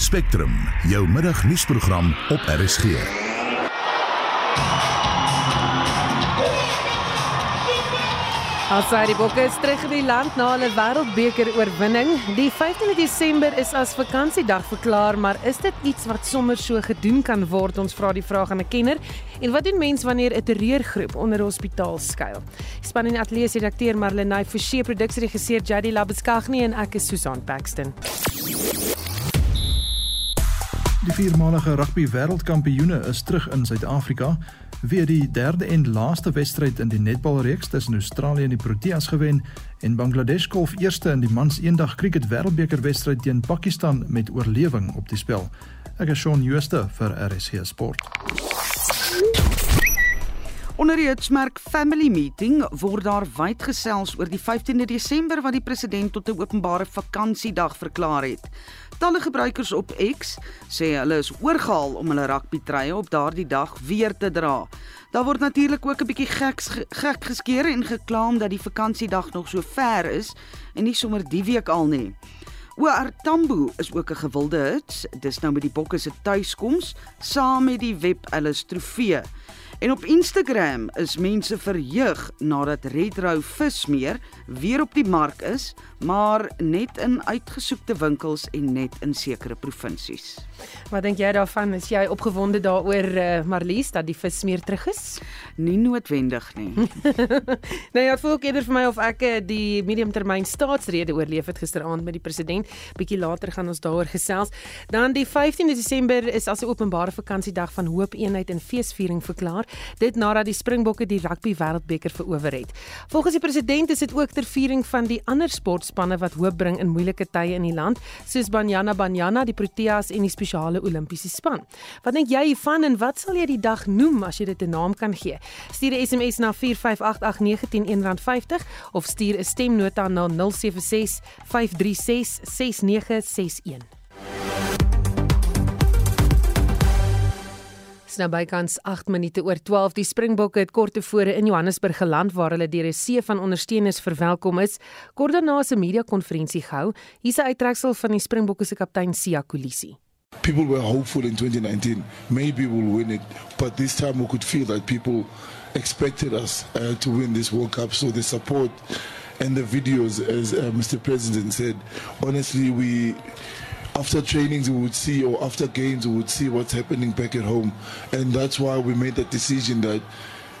Spectrum, jou middagnuusprogram op RSG. Alsaai die Bokke is terug in die land na hulle Wêreldbeker oorwinning. Die 15de Desember is as vakansiedag verklaar, maar is dit iets wat sommer so gedoen kan word? Ons vra die vraag aan 'n kenner. En wat doen mense wanneer 'n terreurgroep onder 'n hospitaal skuil? Span in ateljee se redakteur Marlenae Forsie, produksieregisseur Jady Labuskaghni en ek is Susan Paxton. Die viermalige rugby wêreldkampioene is terug in Suid-Afrika weer die derde en laaste wedstryd in die netbalreeks tussen Australië en die Proteas gewen en Bangladesh kolf eerste in die mans eendag cricket wêreldbeker wedstryd teen Pakistan met oorlewing op die spel. Ek is Shaun Jooste vir RSG Sport. Onder die hitsmerk Family Meeting word daar wyd gesels oor die 15de Desember wat die president tot 'n openbare vakansiedag verklaar het. Talle gebruikers op X sê hulle is oorgehaal om hulle rugbytreye op daardie dag weer te dra. Daar word natuurlik ook 'n bietjie gek gek geskeer en geklaam dat die vakansiedag nog so ver is en nie sommer die week al nie. Oor Tambo is ook 'n gewilde hits. Dis nou met die bokke se tuiskoms saam met die Web Ellis trofee. En op Instagram is mense verheug nadat Red Row vismeer weer op die mark is, maar net in uitgesoekte winkels en net in sekere provinsies. Wat dink jy daarvan? Is jy opgewonde daaroor uh, Marlies dat die vismeer terug is? Nie noodwendig nie. nou ja, voel ek eerder vir my of ek eh, die mediumtermyn staatsrede oorleef het gisteraand met die president. Bietjie later gaan ons daaroor gesels. Dan die 15de Desember is as 'n openbare vakansiedag van hoop, eenheid en feesviering verklaar. Dit nadat die Springbokke die rugby wêreldbeker verower het. Volgens die president is dit ook ter viering van die ander sportspanne wat hoop bring in moeilike tye in die land, soos Banyana Banyana, die Proteas en die spesiale Olimpiese span. Wat dink jy hiervan en wat sal jy die dag noem as jy dit 'n naam kan gee? Stuur 'n SMS na 4588919 R50 of stuur 'n stemnota na 076 536 6961. Nou bykans 8 minute oor 12 die Springbokke het kort tevore in Johannesburg geland waar hulle deur 'n see van ondersteuners verwelkom is. Kort daarna 'n media-konferensie gehou. Hier's 'n uittreksel van die Springbokke se kaptein Sia Kolisi. People were hopeful in 2019 maybe we'll win it, but this time we could feel that people expected us uh, to win this World Cup. So the support and the videos as uh, Mr. President said honestly we after trainings we would see or after games we would see what's happening back at home. And that's why we made that decision that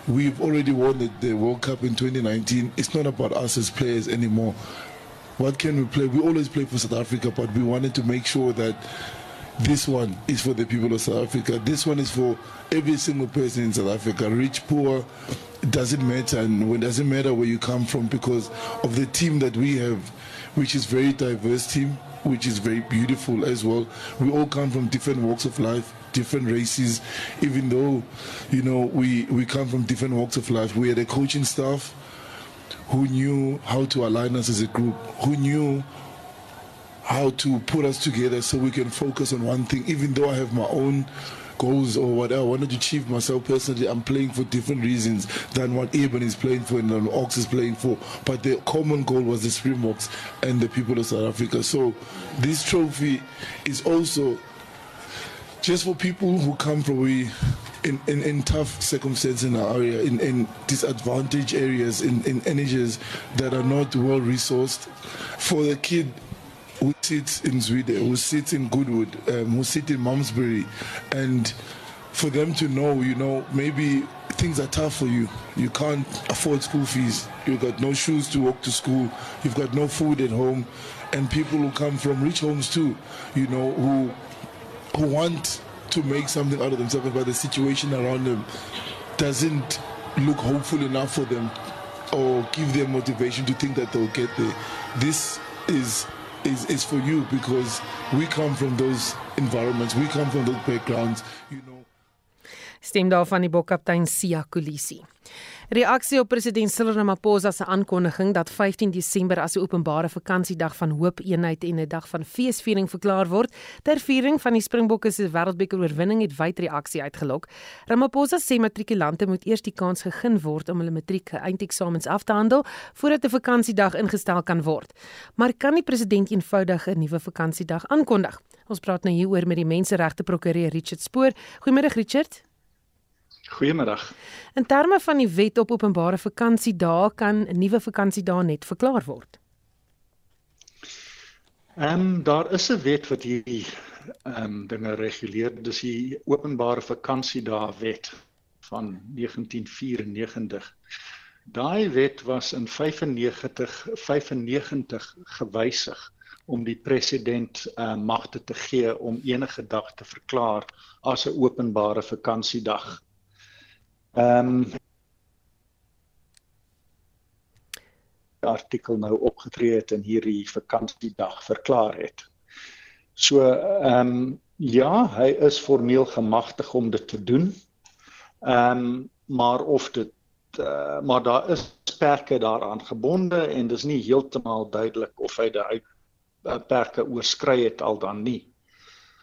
we've already won the, the World Cup in 2019 it's not about us as players anymore. What can we play? We always play for South Africa but we wanted to make sure that this one is for the people of South Africa this one is for every single person in South Africa rich poor it doesn't matter and it doesn't matter where you come from because of the team that we have which is very diverse team which is very beautiful as well. We all come from different walks of life, different races, even though, you know, we, we come from different walks of life. We had a coaching staff who knew how to align us as a group, who knew how to put us together so we can focus on one thing, even though I have my own goals or whatever I wanted to achieve myself personally, I'm playing for different reasons than what Eben is playing for and Ox is playing for. But the common goal was the Springboks and the people of South Africa. So this trophy is also just for people who come from we in, in, in tough circumstances in our area, in, in disadvantaged areas, in, in energies that are not well resourced. For the kid who sits in Sweden, who sits in Goodwood, um, who sits in Malmesbury, and for them to know, you know, maybe things are tough for you. You can't afford school fees. You've got no shoes to walk to school. You've got no food at home, and people who come from rich homes too, you know, who who want to make something out of themselves, but the situation around them doesn't look hopeful enough for them or give them motivation to think that they'll get there. This is is, is for you because we come from those environments, we come from those backgrounds, you know. Stem daar van die bokkaptein Sia Kolisi. Reaksie op president Cyril Ramaphosa se aankondiging dat 15 Desember as 'n openbare vakansiedag van hoop, eenheid en 'n dag van feesviering verklaar word, ter viering van die Springbokke se wêreldbeker oorwinning het wyd reaksie uitgelok. Ramaphosa sê matrikulante moet eers die kans gegee word om hulle matriek eindeksamens af te handel voordat 'n vakansiedag ingestel kan word. Maar kan die president eenvoudig 'n nuwe vakansiedag aankondig? Ons praat nou hieroor met die menseregte prokureur Richard Spoor. Goeiemôre Richard. Goeiemiddag. In terme van die wet op openbare vakansiedae kan 'n nuwe vakansiedag net verklaar word. Ehm um, daar is 'n wet wat hierdie ehm um, dinge reguleer. Dis die openbare vakansiedae wet van 1994. Daai wet was in 95 95 gewysig om die president uh, magte te gee om enige dag te verklaar as 'n openbare vakansiedag. Ehm um, artikel nou opgetree het en hierdie vakansiedag verklaar het. So ehm um, ja, hy is formeel gemagtig om dit te doen. Ehm um, maar of dit uh, maar daar is perke daaraan gebonde en dis nie heeltemal duidelik of hy daai uh, perke oorskry het al dan nie.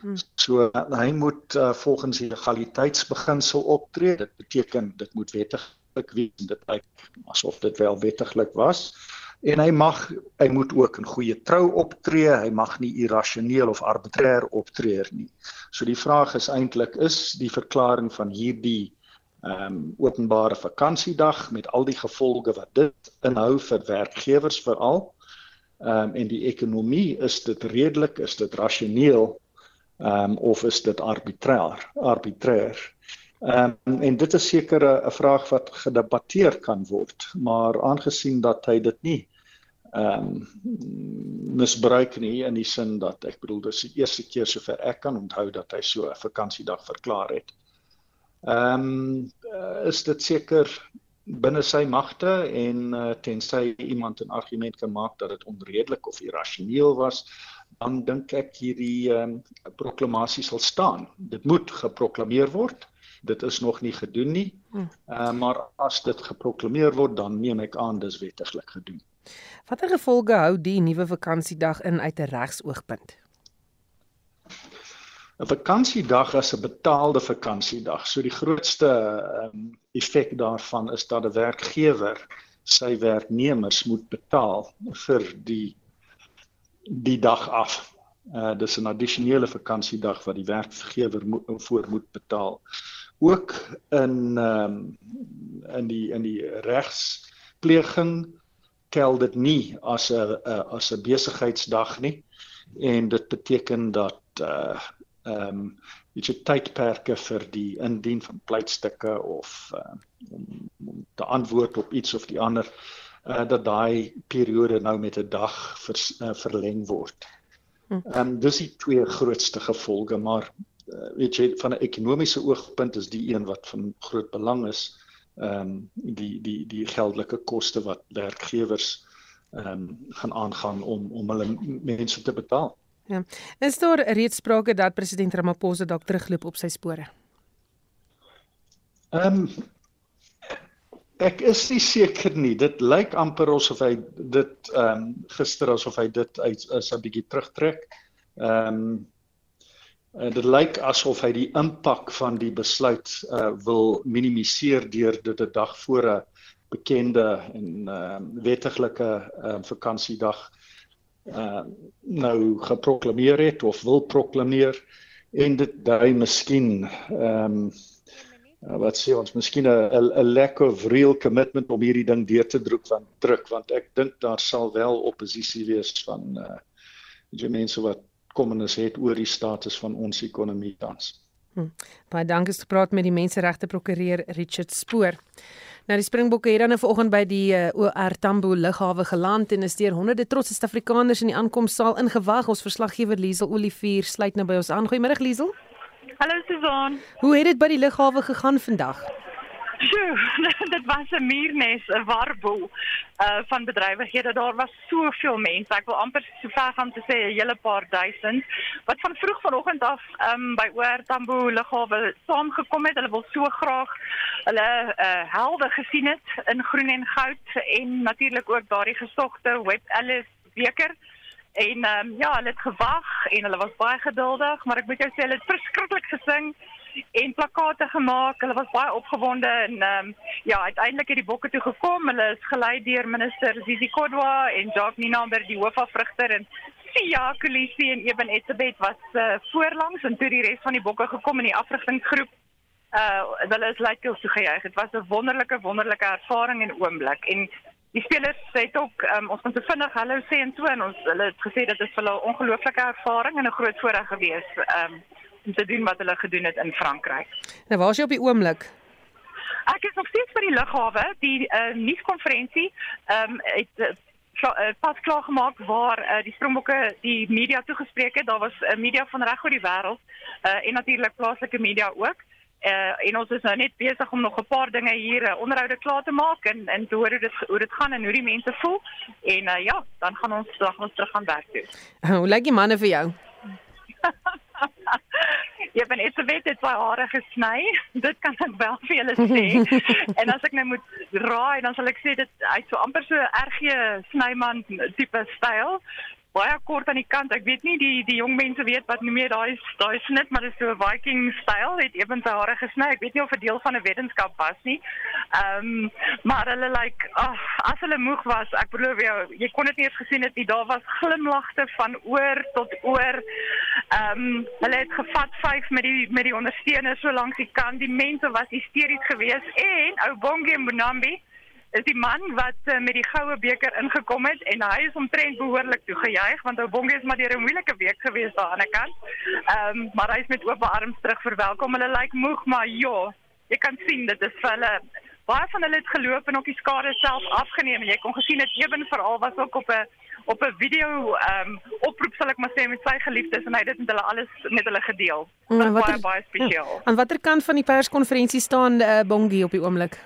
Hmm. So hy moet uh, volgens die legaliteitsbeginsel optree. Dit beteken dit moet wettiglik wees. Dit lyk asof dit wel wettiglik was. En hy mag hy moet ook in goeie trou optree. Hy mag nie irrasioneel of arbitrêr optree nie. So die vraag is eintlik is die verklaring van hierdie ehm um, openbare vakansiedag met al die gevolge wat dit inhou vir werkgewers veral ehm um, en die ekonomie is dit redelik is dit rasioneel ehm um, of is dit arbitrair arbitrair ehm um, en dit is seker 'n vraag wat gedebatteer kan word maar aangesien dat hy dit nie ehm um, misbruik nie in die sin dat ek bedoel dis die eerste keer sover ek kan onthou dat hy so 'n vakansiedag verklaar het. Ehm um, is dit seker binne sy magte en uh, tensy iemand 'n argument kan maak dat dit onredelik of irrasioneel was dan dink ek hierdie um, proklamasie sal staan. Dit moet geproklameer word. Dit is nog nie gedoen nie. Uh, maar as dit geproklameer word, dan neem ek aan dis wettiglik gedoen. Watter gevolge hou die nuwe vakansiedag in uit 'n regsoogpunt? 'n Vakansiedag is 'n betaalde vakansiedag. So die grootste um, effek daarvan is dat 'n werkgewer sy werknemers moet betaal vir die die dag af. Uh dis 'n addisionele vakansiedag wat die werkgewer moet voor moet betaal. Ook in ehm um, in die in die regspleging tel dit nie as 'n as 'n besigheidsdag nie en dit beteken dat uh ehm um, iets tydperke vir die indien van pleitstukke of uh, om, om te antwoord op iets of die ander uh dat daai periode nou met 'n dag vers, uh, verleng word. Hm. Ehm um, dis die twee grootste gevolge, maar uh, weet jy van 'n ekonomiese oogpunt is die een wat van groot belang is, ehm um, die die die geldelike koste wat werkgewers ehm um, gaan aangaan om om hulle mense te betaal. Ja. Is daar reeds sprake dat president Ramaphosa dalk terugloop op sy spore? Ehm um, Ek is nie seker nie. Dit lyk amper asof hy dit ehm um, gister asof hy dit uit is 'n bietjie terugtrek. Ehm um, dit lyk asof hy die impak van die besluit uh wil minimiseer deur dit 'n dag voor 'n bekende en ehm uh, wettiglike ehm uh, vakansiedag uh nou geproklaameer het of wil proklameer en dit dui miskien ehm um, uh, wat sê ons miskien 'n 'n lack of real commitment om hierdie ding deur te druk van druk want ek dink daar sal wel oppositie wees van uh die mense wat kommenis het oor die status van ons ekonomie tans. Hm. Baie dankie het gepraat met die menseregte prokureur Richard Spoor. Nou die Springbokke het dan nou vanoggend by die uh, OR Tambo lughawe geland en is deur honderde trotse Suid-Afrikaners in die aankomsaal ingewag. Ons verslaggewer Liesel Olivier sluit nou by ons aan. Goeiemôre Liesel. Hallo Susan. Hoe het dit by die lughawe gegaan vandag? Sjoe, dit was 'n muurnes, 'n warboel uh van bedrywighede. Daar was soveel mense. Ek wil amper so ver gaan te sê 'n hele paar duisend wat van vroeg vanoggend af um by Oor Tambo lughawe saamgekom het. Hulle wil so graag hulle uh helde gesien het in groen en goud en natuurlik ook daardie gesogte Web Alice beker. En ehm um, ja, hulle het gewag en hulle was baie geduldig, maar ek moet jou sê hulle het verskriklik gesing en plakate gemaak. Hulle was baie opgewonde en ehm um, ja, uiteindelik het die bokke toe gekom. Hulle is gelei deur minister Zizi Kodwa en Jacques Ninaber die hoofafrigter en Sia Kolisi en Eben Etzebeth was uh, voorlangs en toe die res van die bokke gekom in die afrigtingsgroep. Uh hulle is lekker so gejuig. Dit was 'n wonderlike wonderlike ervaring en oomblik en die spelers het ook um, ons te vinnig hallo sê en toe en ons hulle het gesê dit is vir hulle 'n ongelooflike ervaring en 'n groot voorreg gewees um, om te doen wat hulle gedoen het in Frankryk. Nou waar is jy op die oomblik? Ek is nog steeds by die lughawe. Die uh, nuuskonferensie ehm um, het uh, pas klaar gemaak waar uh, die Springbokke die media toegespreek het. Daar was 'n uh, media van reg oor die wêreld uh, en natuurlik plaaslike media ook. Uh, en ons is nou net besig om nog 'n paar dinge hier uh, onderhoude klaar te maak en en te hoor hoe dit hoe dit gaan en hoe die mense voel. En uh, ja, dan gaan ons dan gaan ons terug gaan werk toe. Hoe lyk die manne vir jou? Jy ben weet dit baie hare gesny. Dit kan ek wel vir julle sê. en as ek nou moet raai, dan sal ek sê dit hy't so amper so RG Snyman tipe styl baie kort aan die kant. Ek weet nie die die jong mense weet wat nie meer daai daai snit, maar dit is so 'n Viking styl. Het ewen sy hare gesny. Ek weet nie of dit deel van 'n wetenskap was nie. Ehm um, maar hulle lyk like, ag as hulle moeg was, ek belowe jou, jy kon dit nie eens gesien het nie. Daar was glimlagte van oor tot oor. Ehm um, hulle het gevat vyf met die met die ondersteuners so langs die kant. Die mense was hysteries geweest en ou Bongie Mbonambi is die man wat uh, met die goue beker ingekom het en hy is omtrent behoorlik toegejuig want Obonge is maar deur 'n moeilike week gewees daar aan die kant. Ehm um, maar hy is met oop arms terug verwelkom. Hulle lyk like moeg maar ja, jy kan sien dit is vir hulle baie van hulle het geloop en ook die skade self afgeneem en jy kon gesien dit ewen veral was ook op 'n op 'n video ehm um, oproep sal ek maar sê met sy geliefdes en hy het dit met hulle alles met hulle gedeel. Dit was baie baie spesiaal. Aan watter kant van die perskonferensie staan uh, Bongie op die oomblik?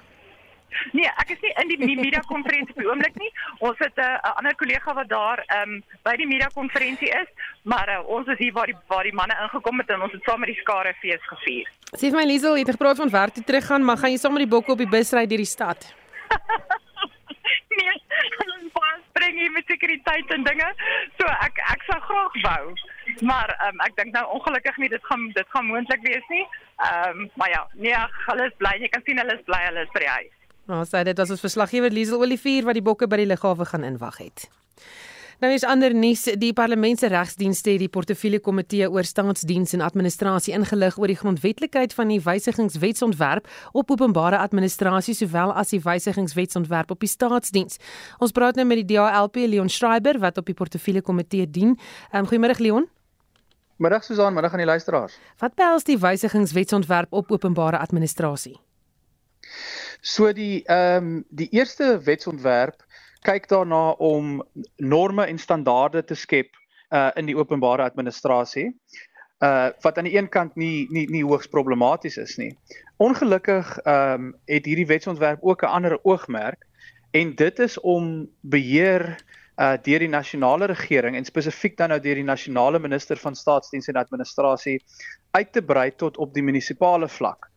Nee, ek is nie in die media konferensie op die oomblik nie. Ons het eh, 'n uh, ander kollega wat daar ehm um, by die media konferensie is, maar uh, ons is hier waar die waar die manne ingekom het en ons het saam met die skare fees gevier. Sê vir my Liesel, jy het gepraat van werk toe terug gaan, maar gaan jy saam met die bokke op die bus ry deur die stad? nee, ons pas bring hier met sekuriteit en dinge. So ek ek sou graag wou, maar ehm um, ek dink nou ongelukkig nie dit gaan dit gaan moontlik wees nie. Ehm um, maar ja, nee, hulle is bly. Jy kan sien hulle is bly, hulle is by die huis. Nou, sê dit was ons verslaggewer Liesel Olivier wat die bokke by die lughawe gaan inwag het. Nou is ander nuus, die Parlement se regsdienste het die portefeulje komitee oor staatsdiens en administrasie ingelig oor die grondwetlikheid van die wysigingswetsontwerp op openbare administrasie sowel as die wysigingswetsontwerp op die staatsdiens. Ons praat nou met die DALP Leon Schreiber wat op die portefeulje komitee dien. Um, Goeiemôre Leon. Middag Susan, middag aan die luisteraars. Wat behels die wysigingswetsontwerp op openbare administrasie? So die ehm um, die eerste wetsontwerp kyk daarna om norme en standaarde te skep uh in die openbare administrasie. Uh wat aan die een kant nie nie nie hoogs problematies is nie. Ongelukkig ehm um, het hierdie wetsontwerp ook 'n ander oogmerk en dit is om beheer uh deur die nasionale regering en spesifiek dan nou deur die nasionale minister van staatsdiens en administrasie uit te brei tot op die munisipale vlak.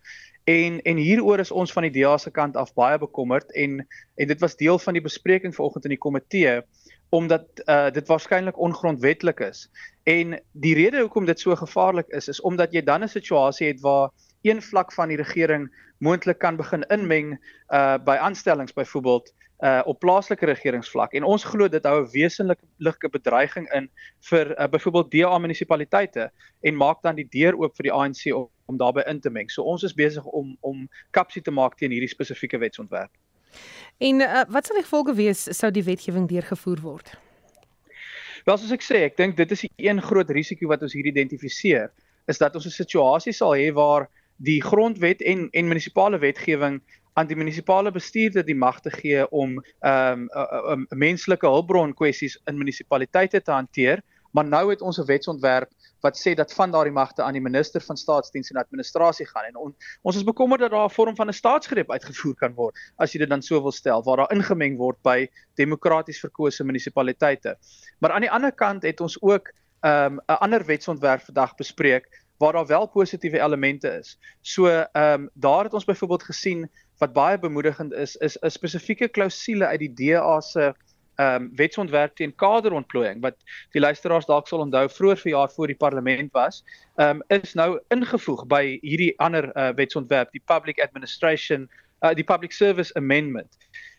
En en hieroor is ons van die DA se kant af baie bekommerd en en dit was deel van die bespreking vanoggend in die komitee omdat uh, dit waarskynlik ongrondwettig is. En die rede hoekom dit so gevaarlik is is omdat jy dan 'n situasie het waar een vlak van die regering moontlik kan begin inmeng uh by aanstellings byvoorbeeld uh op plaaslike regeringsvlak en ons glo dit hou 'n wesenlike bedreiging in vir uh, byvoorbeeld DA munisipaliteite en maak dan die deur oop vir die ANC om, om daarbey in te meng. So ons is besig om om kapsie te maak teen hierdie spesifieke wetsontwerp. En uh, wat sal die gevolge wees sou die wetgewing deurgevoer word? Wel soos ek sê, ek dink dit is die een groot risiko wat ons hier identifiseer, is dat ons 'n situasie sal hê waar die grondwet en en munisipale wetgewing aan die munisipale bestuurder die mag te gee om ehm um, uh, uh, menslike hulpbron kwessies in munisipaliteite te hanteer, maar nou het ons 'n wetsontwerp wat sê dat van daardie magte aan die minister van staatsdiens en administrasie gaan en on, ons is bekommerd dat daar 'n vorm van 'n staatsgreep uitgevoer kan word as jy dit dan so wil stel waar daar ingemeng word by demokraties verkose munisipaliteite. Maar aan die ander kant het ons ook ehm um, 'n ander wetsontwerp vandag bespreek waar daar wel positiewe elemente is. So ehm um, daar het ons byvoorbeeld gesien wat baie bemoedigend is is 'n spesifieke klousule uit die DA se ehm um, wetsontwerp teen kaderontplooiing wat die luisteraars dalk sal onthou vroeër verjaar voor die parlement was, ehm um, is nou ingevoeg by hierdie ander uh, wetsontwerp, die Public Administration uh, die Public Service Amendment.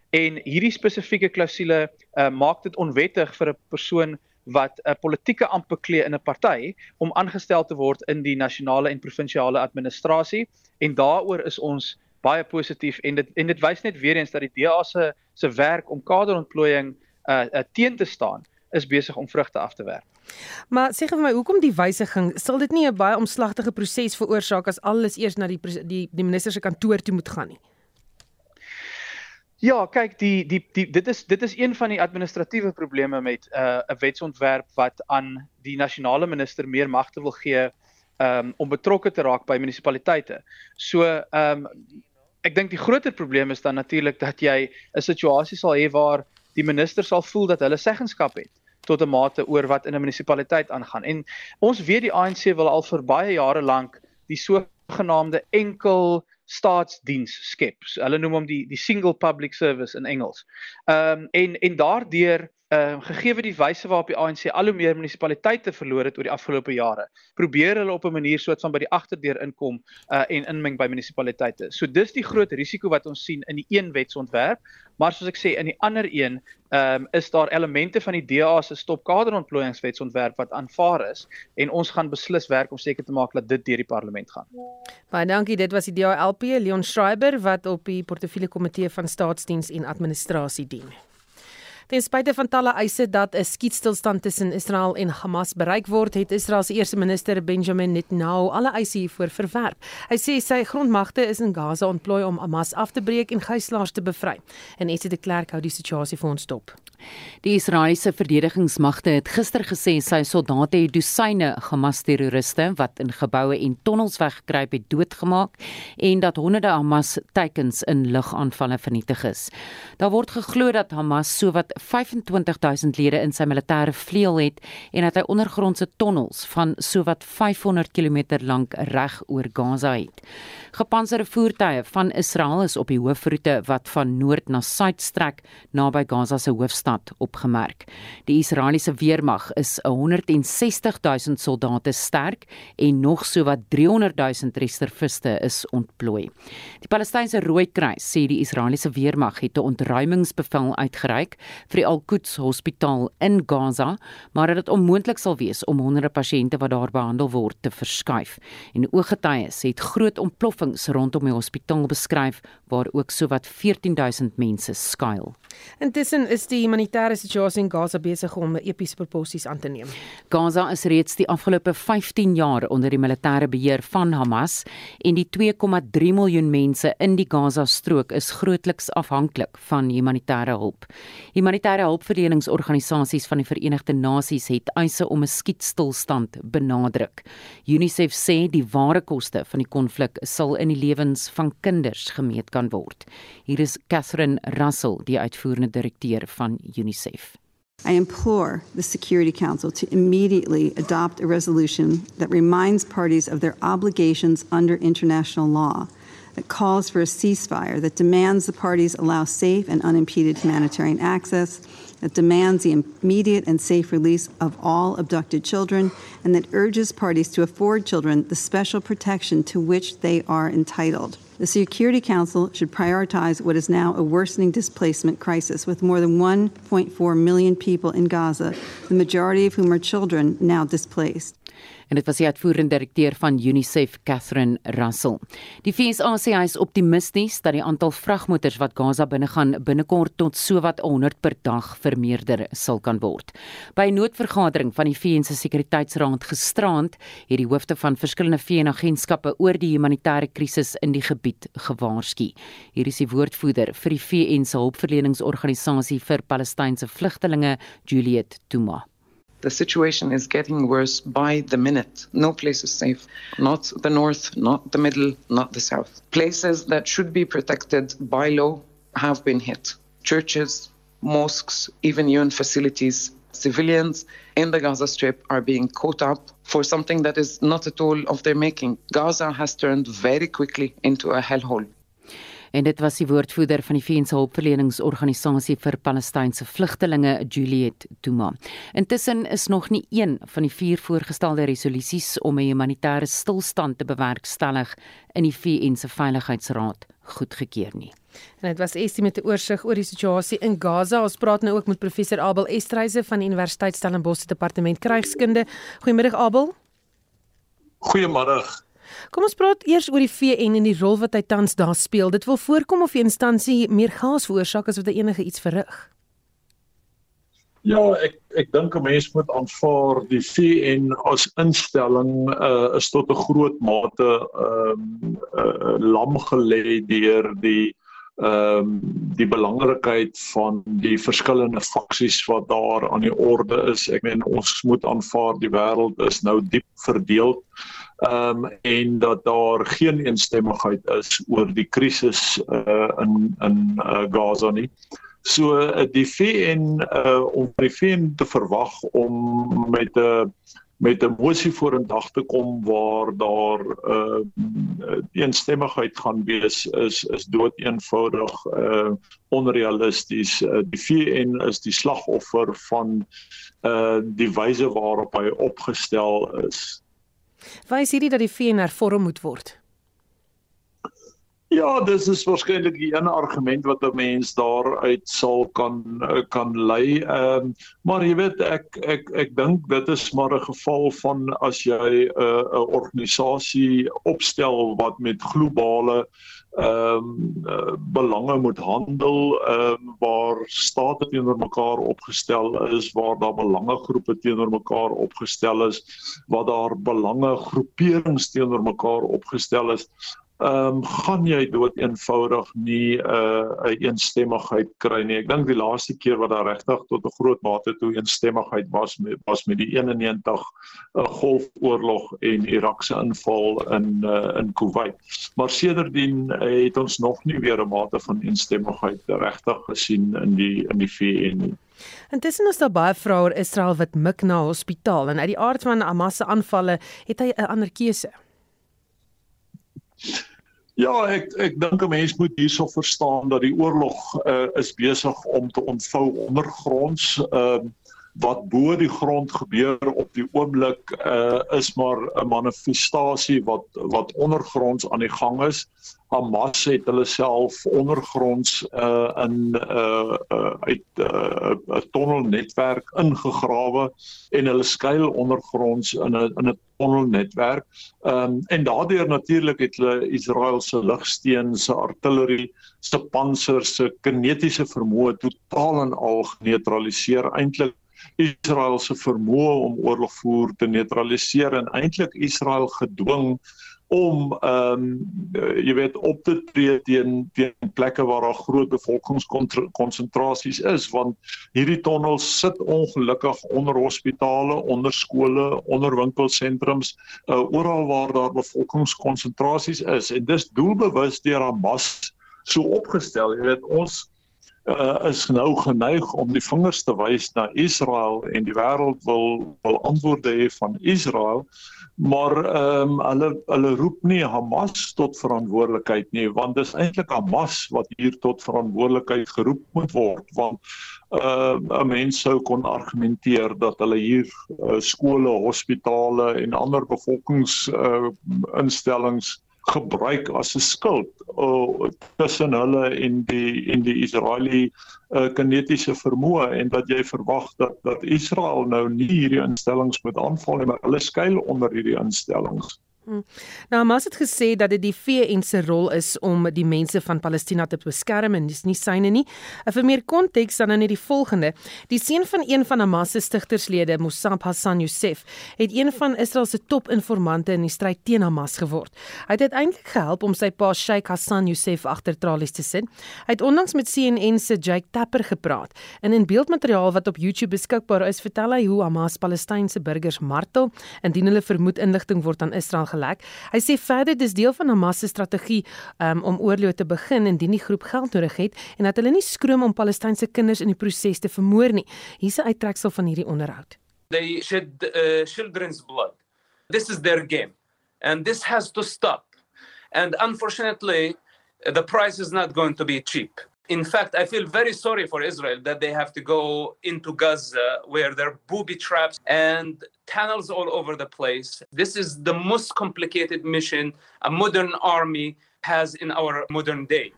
En hierdie spesifieke klousule uh, maak dit onwettig vir 'n persoon wat 'n politieke amp beklee in 'n party om aangestel te word in die nasionale en provinsiale administrasie en daaroor is ons baie positief en dit en dit wys net weer eens dat die DA se se werk om kaderontplooiing uh, uh teen te staan is besig om vrugte af te werp. Maar sê vir my, hoekom die wysiging? Sal dit nie 'n baie omslagtige proses veroorsaak as alles eers na die die die minister se kantoor toe moet gaan nie? Ja, kyk, die die die dit is dit is een van die administratiewe probleme met 'n uh, 'n wetsontwerp wat aan die nasionale minister meer magte wil gee um, om betrokke te raak by munisipaliteite. So, ehm um, ek dink die groter probleem is dan natuurlik dat jy 'n situasie sal hê waar die minister sal voel dat hulle seggenskap het tot 'n mate oor wat in 'n munisipaliteit aangaan. En ons weet die ANC wil al vir baie jare lank die sogenaamde enkel staatsdiens skep. So, hulle noem hom die die single public service in Engels. Ehm um, en en daardeur ehm uh, gegee die wyse waarop die ANC al hoe meer munisipaliteite verloor het oor die afgelope jare, probeer hulle op 'n manier soort van by die agterdeur inkom uh en inmeng by munisipaliteite. So dis die groot risiko wat ons sien in die een wetsontwerp, maar soos ek sê in die ander een, ehm um, is daar elemente van die DA se stopkaderontplooiingswetsontwerp wat aanvaar is en ons gaan beslis werk om seker te maak dat dit deur die parlement gaan. Baie dankie, dit was die DA-LP Leon Schreiber wat op die portefeulje komitee van staatsdiens en administrasie dien. Ten spyte van talle eise dat 'n skietstilstand tussen Israel en Hamas bereik word, het Israel se eerste minister Benjamin Netanyahu alle eise hiervoor verwerp. Hy sê sy grondmagte is in Gaza ontplooi om Hamas af te breek en gijslaers te bevry. En Esie de Klerk hou die situasie vir ons dop. Die Israeliese verdedigingsmagte het gister gesê sy soldate het dosyne Hamas-terroriste wat in geboue en tonnels weggekruip het doodgemaak en dat honderde Hamas-teikens in lugaanvalle vernietig is. Daar word geglo dat Hamas sowat 25000 lede in sy militêre vleuel het en dat hy ondergrondse tonnels van sowat 500 km lank reg oor Gaza het. Gepantserde voertuie van Israel is op die hoofroete wat van noord na suid strek naby Gaza se hoofstad opgemerk. Die Israeliese weermag is 160 000 soldate sterk en nog sowat 300 000 reserviste is ontplooi. Die Palestynse Rooikruis sê die Israeliese weermag het 'n ontruimingsbevel uitgereik vir die Al-Quds Hospitaal in Gaza, maar dat dit onmoontlik sal wees om honderde pasiënte wat daar behandel word te verskuif. En ooggetuies het groot ontploffings rondom die hospitaal beskryf waar ook sowat 14000 mense skuil. Intussen is die humanitêre situasie in Gaza besig om epiese proporsies aan te neem. Gaza is reeds die afgelope 15 jaar onder die militêre beheer van Hamas en die 2,3 miljoen mense in die Gaza-strook is grootliks afhanklik van humanitêre hulp. Humanitêre hulpverleningsorganisasies van die Verenigde Nasies het eise om 'n skietstilstand benadruk. UNICEF sê die ware koste van die konflik sal in die lewens van kinders gemeet kan word. Hier is Catherine Russell, die uitvoerende direkteur van UNICEF. I implore the Security Council to immediately adopt a resolution that reminds parties of their obligations under international law, that calls for a ceasefire, that demands the parties allow safe and unimpeded humanitarian access, that demands the immediate and safe release of all abducted children, and that urges parties to afford children the special protection to which they are entitled. The Security Council should prioritize what is now a worsening displacement crisis with more than 1.4 million people in Gaza, the majority of whom are children now displaced. En dit was die uitvoerende direkteur van UNICEF Catherine Russell. Die FSA sê hy is optimisties dat die aantal vragmotors wat Gaza binnegaan binnekort tot sowat 100 per dag vermeerder sal kan word. By 'n noodvergadering van die VN se Sekuriteitsraad gisterand het die hoofde van verskillende VN-agentskappe oor die humanitêre krisis in die gebied gewaarsku. Hier is die woordvoerder vir die VN se hulpverleningsorganisasie vir Palestynse vlugtelinge, Juliet Tuma. The situation is getting worse by the minute. No place is safe. Not the north, not the middle, not the south. Places that should be protected by law have been hit. Churches, mosques, even UN facilities. Civilians in the Gaza Strip are being caught up for something that is not at all of their making. Gaza has turned very quickly into a hellhole. En dit was die woordvoerder van die VN se hulpverleningsorganisasie vir Palestynse vlugtelinge, Juliet Tuma. Intussen is nog nie een van die vier voorgestelde resolusies om 'n humanitêre stilstand te bewerkstellig in die VN se Veiligheidsraad goedgekeur nie. En dit was Estie met 'n oorsig oor die situasie in Gaza. Ons praat nou ook met professor Abel Estreise van die Universiteit Stellenbosch se Departement Krygskunde. Goeiemiddag Abel. Goeiemôre. Kom ons praat eers oor die VN en die rol wat hy tans daar speel. Dit wil voorkom of die instansie meer chaos veroorsaak as wat enige iets verrig. Ja, ek ek dink 'n mens moet aanvaar die VN as instelling uh, is tot 'n groot mate ehm um, uh, lam gelê deur die ehm um, die belangrikheid van die verskillende faksies wat daar aan die orde is. Ek meen ons moet aanvaar die wêreld is nou diep verdeel. Ehm um, en dat daar geen eensstemmigheid is oor die krisis uh, in in uh, Gaza nie. So uh, die VN uh, om die VN te verwag om met 'n uh, met 'n mosie vorendag te kom waar daar 'n uh, eensstemmigheid gaan wees is is dood eenvoudig uh, onrealisties. Uh, die VN is die slagoffer van uh, die wyse waarop hy opgestel is. Wys hierdie dat die VN hervorm moet word. Ja, dis is waarskynlik die een argument wat 'n mens daaruit sal kan kan lei. Ehm um, maar jy weet ek ek ek dink dit is maar 'n geval van as jy 'n uh, 'n organisasie opstel wat met globale ehm um, uh, belange moet handel ehm um, waar state teenoor mekaar opgestel is, waar daar belangegroepe teenoor mekaar opgestel is, waar daar belangegroeperings teenoor mekaar opgestel is ehm um, gaan jy dood eenvoudig nie 'n uh, 'n eensstemmigheid kry nie. Ek dink die laaste keer wat daar regtig tot 'n groot mate toe eensstemmigheid was met was met die 91 'n uh, golfoorlog en Irak se inval in uh, in Kuwait. Maar sedertdien uh, het ons nog nie weer 'n mate van eensstemmigheid regtig gesien in die in die VN nie. Intussen is daar baie vroue oor Israel wat mik na hospitaal en uit die aard van Hamas se aanvalle het hy 'n ander keuse. Ja, ek ek dink 'n mens moet hierso verstaan dat die oorlog uh, is besig om te ontvou ondergronds. Ehm uh, wat bo die grond gebeur op die oomblik uh, is maar 'n manifestasie wat wat ondergronds aan die gang is. Hamas het hulle self ondergronds uh, in 'n uh, uh, uit 'n uh, tonnelnetwerk ingegrawe en hulle skuil ondergronds in 'n in 'n tonnelnetwerk. Ehm um, en daardeur natuurlik het hulle Israel se lugsteen, se artillerie, se pansers, se kinetiese vermoë totaal en al geneutraliseer. Eintlik Israel se vermoë om oorlog voer te neutraliseer en eintlik Israel gedwing om ehm um, jy weet op te tree teen teen plekke waar daar groot bevolkingskonsentrasies is want hierdie tonnels sit ongelukkig onder hospitale, onder skole, onder winkelsentrums, uh, oral waar daar bevolkingskonsentrasies is en dis doelbewus deur Hamas so opgestel. Jy weet ons uh, is nou geneig om die vingers te wys na Israel en die wêreld wil wil antwoorde hê van Israel maar ehm um, hulle hulle roep nie Hamas tot verantwoordelikheid nie want dis eintlik Hamas wat hier tot verantwoordelikheid geroep moet word want uh, 'n mens sou kon argumenteer dat hulle hier uh, skole, hospitale en ander bevolkings uh, instellings gebruik as 'n skild uh, tussen hulle en die en die Israeliese uh, kinetiese vermoë en dat jy verwag dat dat Israel nou nie hierdie instellings moet aanval nie maar hulle skuil onder hierdie instellings. Hmm. Nou Hamas het gesê dat dit die VN se rol is om die mense van Palestina te beskerm en dis nie syne nie. Vir meer konteks dan net die volgende: Die seun van een van Hamas se stigterslede, Mossab Hassan Youssef, het een van Israel se top-informante in die stryd teen Hamas geword. Hy het uiteindelik gehelp om sy pa Sheikh Hassan Youssef agter tralies te sit. Hy het onlangs met CNN se Jake Tapper gepraat. En in beeldmateriaal wat op YouTube beskikbaar is, vertel hy hoe Hamas Palestynse burgers martel indien hulle vermoed inligting word aan Israel gelek. Hy sê verder dis deel van Hamas se strategie um, om oorlog te begin indien die groep geld nodig het en dat hulle nie skroom om Palestynse kinders in die proses te vermoor nie. Hier's 'n uittreksel van hierdie onderhoud. They shed uh, children's blood. This is their game and this has to stop. And unfortunately the price is not going to be cheap. In fact, I feel very sorry for Israel that they have to go into Gaza where there are booby traps and tunnels all over the place. This is the most complicated mission a modern army has in our modern day.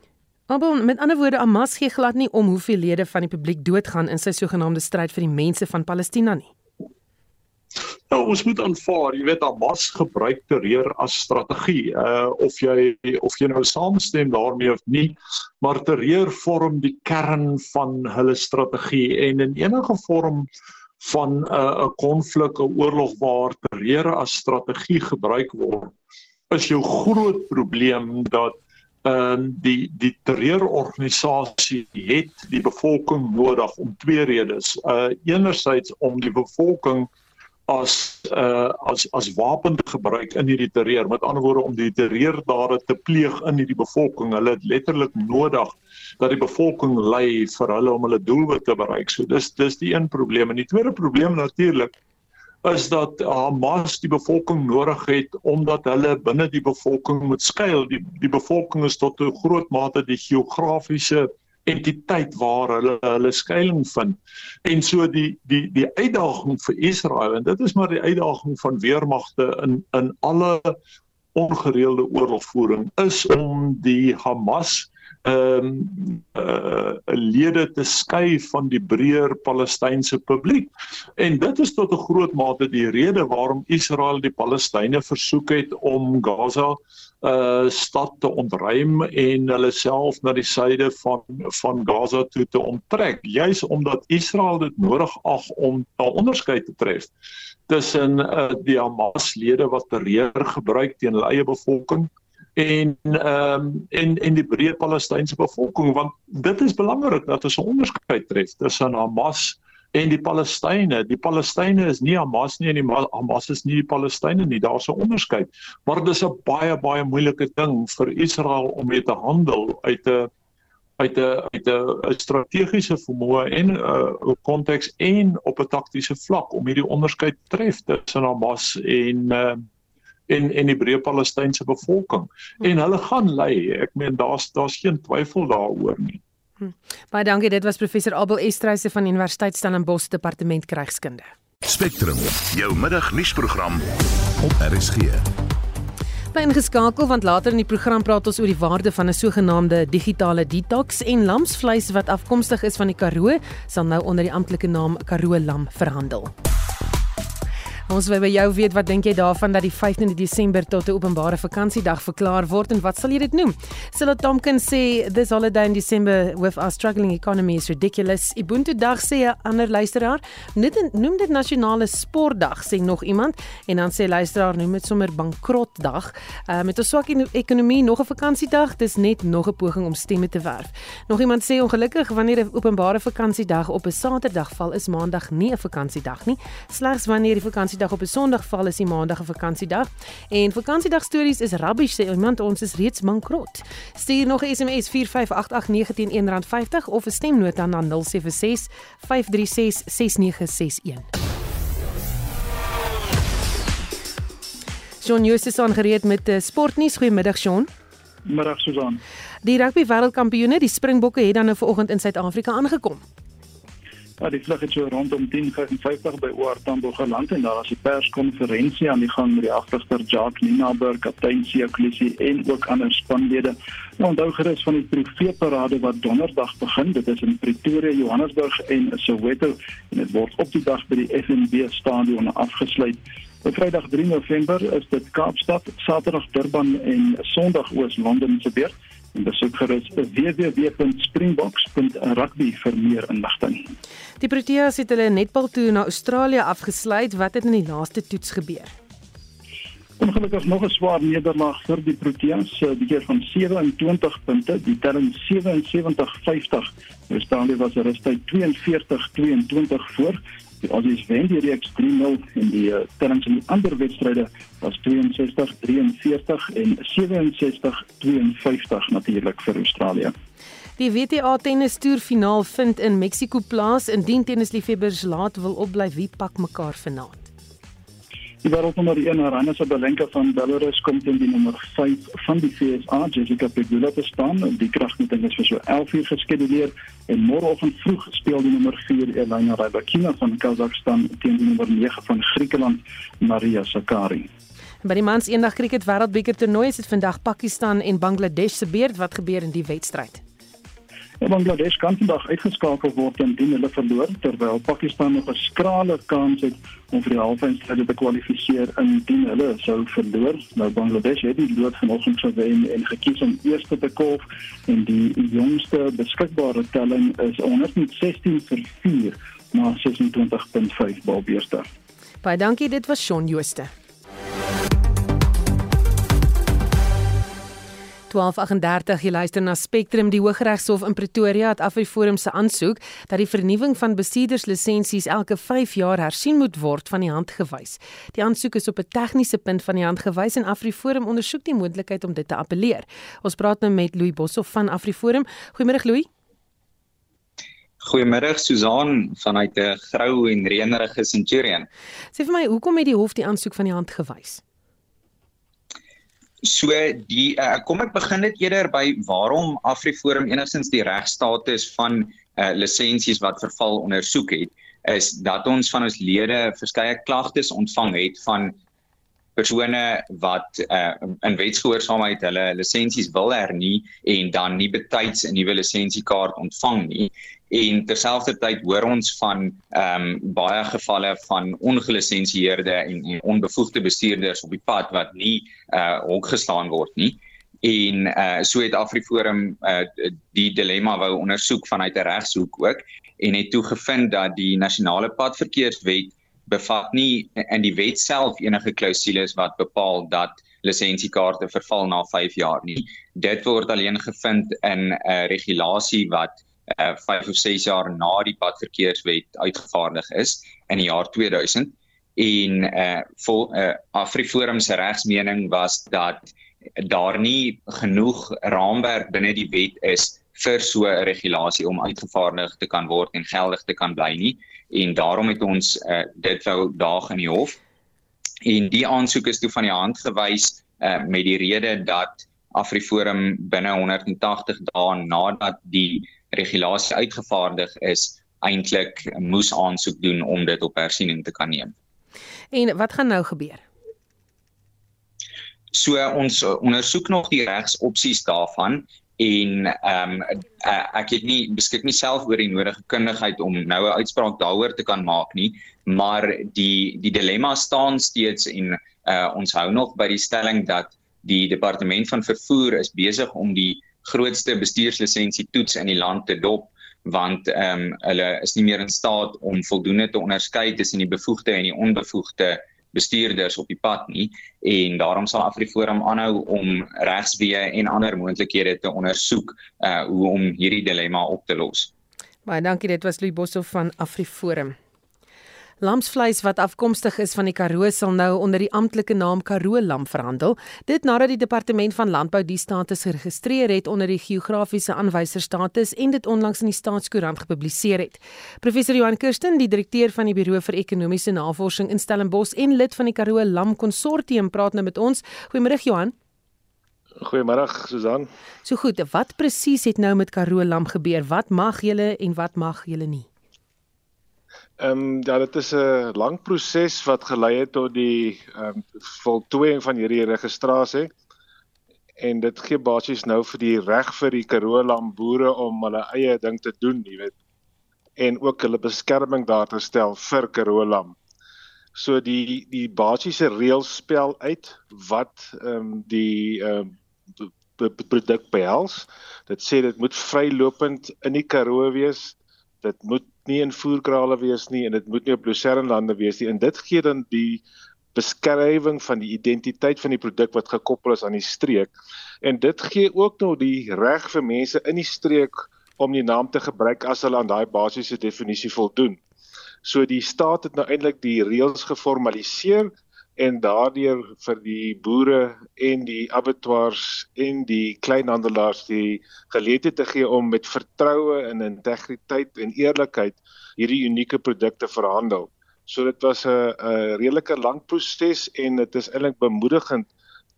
Abel, met ander woorde, Hamas gee glad nie om hoeveel lede van die publiek doodgaan in sy sogenaamde stryd vir die mense van Palestina nie. Nou ons moet aanvaar, jy weet Hamas gebruik terreur as strategie. Uh of jy of jy nou saamstem daarmee of nie, maar terreur vorm die kern van hulle strategie en in enige vorm van 'n uh, 'n konflik, 'n oorlog waar terreur as strategie gebruik word, is jou groot probleem dat ehm uh, die die terreurorganisasie het die bevolking nodig om twee redes. Uh enerzijds om die bevolking as uh as as wapen gebruik in hierdie terreur. Met ander woorde om die terreurdade te pleeg in hierdie bevolking. Hulle het letterlik nodig dat die bevolking ly vir hulle om hulle doelwit te bereik. So dis dis die een probleem. En die tweede probleem natuurlik is dat Hamas die bevolking nodig het omdat hulle binne die bevolking moet skuil. Die die bevolking is tot 'n groot mate die geografiese entiteit waar hulle hulle skuilings vind. En so die die die uitdaging vir Israel en dit is maar die uitdaging van weermagte in in alle ongereelde oorlogvoering is om die Hamas ehm um, uh, lede te skei van die breër Palestynse publiek. En dit is tot 'n groot mate die rede waarom Israel die Palestynë versoek het om Gaza uh stad te ontruim en hulle self na die suide van van Gaza toe te onttrek juis omdat Israel dit nodig ag om 'n onderskeid te tref tussen uh die Hamas-lede wat terreur gebruik teen hulle eie bevolking en ehm um, en en die breë Palestynse bevolking want dit is belangrik dat ons 'n onderskeid tref tussen Hamas en die Palestynë. Die Palestynë is nie Hamas nie en die Hamas is nie die Palestynë nie. Daar's 'n onderskeid. Maar dit is 'n baie baie moeilike ding vir Israel om mee te handel uit 'n uit 'n uit 'n strategiese vermoë en 'n uh, konteks en op 'n taktiese vlak om hierdie onderskeid te tref tussen Hamas en uh, en en die breë Palestynse bevolking. En hulle gaan ly. Ek meen daar's daar's geen twyfel daaroor nie. Hm. Baie dankie. Dit was professor Abel Estreise van Universiteit Stellenbosch Departement Krygskunde. Spectrum, jou middagnuusprogram op RSG. Bly ingeskakel want later in die program praat ons oor die waarde van 'n sogenaamde digitale detox en lamsvleis wat afkomstig is van die Karoo sal nou onder die amptelike naam Karoo lam verhandel. Ons wil by jou weet wat dink jy daarvan dat die 15de Desember tot 'n openbare vakansiedag verklaar word en wat sal jy dit noem? Silla Tompkins sê this holiday in December with our struggling economy is ridiculous. Ubuntu dag sê 'n ander luisteraar, net noem dit nasionale sportdag sê nog iemand en dan sê luisteraar noem dit sommer bankrotdag. Uh, met 'n swak ekonomie nog 'n vakansiedag, dis net nog 'n poging om stemme te werf. Nog iemand sê ongelukkig wanneer 'n openbare vakansiedag op 'n Saterdag val, is Maandag nie 'n vakansiedag nie. Slegs wanneer die vakansie vakansiedag op 'n Sondag val is die Maandag 'n vakansiedag. En vakansiedag stories is rubbish sê iemand ons is reeds bankrot. Stuur nog 'n SMS 4588919 R50 of 'n stemnota na 076 536 6961. Jon Justus aan gereed met die sportnuus. Goeiemiddag Jon. Middag Susan. Die rugby wêreldkampioene, die Springbokke het dan nou vanoggend in Suid-Afrika aangekom. Ja, die vlug het so rondom 10:55 by OR Tambo geland en daar was 'n perskonferensie aan die gang met die agterster Jacques Ninaber, kaptein Siaklisi en ook ander spanlede. Nou onthou gerus van die trofeeparade wat donderdag begin. Dit is in Pretoria, Johannesburg en Soweto en dit word op die dag by die FNB stadion afgesluit. Op Vrydag 3 November is dit Kaapstad, Saterdag Durban en Sondag Oos-London se beurt. En besoek gerus www.springboks.rugby vir meer inligting. Die Proteas het hulle netbaltoer na Australië afgesluit. Wat het in die laaste toets gebeur? Ongelukkig nog 'n swaar nederlaag vir die Proteas, eh, die keer van 27 punte, die telling 77-50. Australië was er rustig 42-22 voor. Die Aussies wen die reeks 3-0 en die uh, tellings in die ander wedstryde was 62-43 en 67-52 natuurlik vir Australië. Die WTA tennis toer finaal vind in Mexiko plaas. Indien tennisliefhebbers laat wil opbly, wie pak mekaar vanaand? Die wêreldnommer 1 Aryna Sabalenka van Belarus kom teen die nommer 5 van die FSA, Jessica Pegula te staan. Die kragmeting is vir so 11 uur geskeduleer en môreoggend vroeg speel die nommer 4 Elena Rybakina van Kazakhstan teen die nommer 9 van Griekeland, Maria Sakkari. By die mans eendag kriket wêreldbeker toernooi is dit vandag Pakistan en Bangladesh se beurt wat gebeur in die wedstryd. Bangladesh kan vandag uitgeskakel word indien hulle verloor terwyl Pakistan nog 'n skrale kans het om vir die halffinale te kwalifiseer indien hulle sou verloor. Nou Bangladesh het die lood vanoggend gewen en gekies om eerste te kolf en die jongste beskikbare telling is 116 vir 4 na 26.5 balbeurte. Baie dankie, dit was Shaun Jooste. 1238 jy luister na Spectrum die Hooggeregshof in Pretoria het Afriforum se aansoek dat die vernuwing van bestuurderslisensies elke 5 jaar hersien moet word van die hand gewys. Die aansoek is op 'n tegniese punt van die hand gewys en Afriforum ondersoek die moontlikheid om dit te appeleer. Ons praat nou met Louis Boshoff van Afriforum. Goeiemôre Louis. Goeiemôre Susan vanuit 'n grou en reënerige Centurion. Sê vir my, hoekom het die hof die aansoek van die hand gewys? So die uh, kom ek begin dit eerder by waarom Afriforum enigstens die regstatus van uh, lisensies wat verval ondersoek het is dat ons van ons lede verskeie klagtes ontvang het van persone wat uh, in wetsgehoorsaamheid hulle lisensies wil hernie en dan nie betyds 'n nuwe lisensiekaart ontvang nie. En terselfdertyd hoor ons van ehm um, baie gevalle van ongelisensieerde en, en onbevoegde bestuurders op die pad wat nie uh hok geslaan word nie. En uh so het Afriforum uh die dilemma wou ondersoek vanuit 'n regshoek ook en het toe gevind dat die nasionale padverkeerswet bevat nie in die wet self enige klousules wat bepaal dat lisensiekaarte verval na 5 jaar nie. Dit word alleen gevind in 'n uh, regulasie wat uh 5 of 6 jaar na die padverkeerswet uitgevaardig is in die jaar 2000 en uh vol uh Afriforum se regsmening was dat daar nie genoeg raamwerk binne die wet is vir so 'n regulasie om uitgevaardig te kan word en geldig te kan bly nie en daarom het ons uh dit wou daag in die hof en die aansoek is toe van die hand gewys uh met die rede dat Afriforum binne 180 dae nadat die regulasie uitgevaardig is, eintlik moes aansoek doen om dit op hersiening te kan neem. En wat gaan nou gebeur? So ons ondersoek nog die regsopsies daarvan en ehm um, ek het nie beskik nie self oor die nodige kundigheid om nou 'n uitspraak daaroor te kan maak nie, maar die die dilemma staan steeds en uh, ons hou nog by die stelling dat die departement van vervoer is besig om die grootste bestuurslisensie toets in die land te dop want ehm um, hulle is nie meer in staat om voldoende te onderskei tussen die bevoegde en die onbevoegde bestuurders op die pad nie en daarom sal Afriforum aanhou om regsweë en ander moontlikhede te ondersoek uh hoe om hierdie dilemma op te los. Baie dankie dit was Louis Boshoff van Afriforum. Lamsvleis wat afkomstig is van die Karoo sal nou onder die amptelike naam Karoo lam verhandel. Dit nadat die departement van landbou die status geregistreer het onder die geografiese aanwyserstatus en dit onlangs in die staatskoerant gepubliseer het. Professor Johan Kirsten, die direkteur van die Buro vir Ekonomiese Navorsing in Stellenbosch en lid van die Karoo Lam Konsortium praat nou met ons. Goeiemôre Johan. Goeiemôre Susan. So goed, wat presies het nou met Karoo Lam gebeur? Wat mag julle en wat mag julle nie? Ehm um, ja, dit is 'n lang proses wat gelei het tot die ehm um, voltooiing van hierdie registrasie. En dit gee basies nou vir die reg vir die Karoo lam boere om hulle eie ding te doen, jy weet. En ook hulle beskerming daar te stel vir Karoo lam. So die die basiese reëls spel uit wat ehm um, die ehm um, produk behels. Dit sê dit moet vrylopend in die Karoo wees. Dit moet nie in voerkrale wees nie en dit moet nie op Lucerne wees nie. En dit gee dan die beskrywing van die identiteit van die produk wat gekoppel is aan die streek. En dit gee ook nou die reg vir mense in die streek om die naam te gebruik as hulle aan daai basiese definisie voldoen. So die staat het nou eintlik die reëls geformaliseer en daardeur vir die boere en die abattoirs en die kleinhandelaars die geleentheid te gee om met vertroue en integriteit en eerlikheid hierdie unieke produkte verhandel. So dit was 'n 'n redelike lang proses en dit is eintlik bemoedigend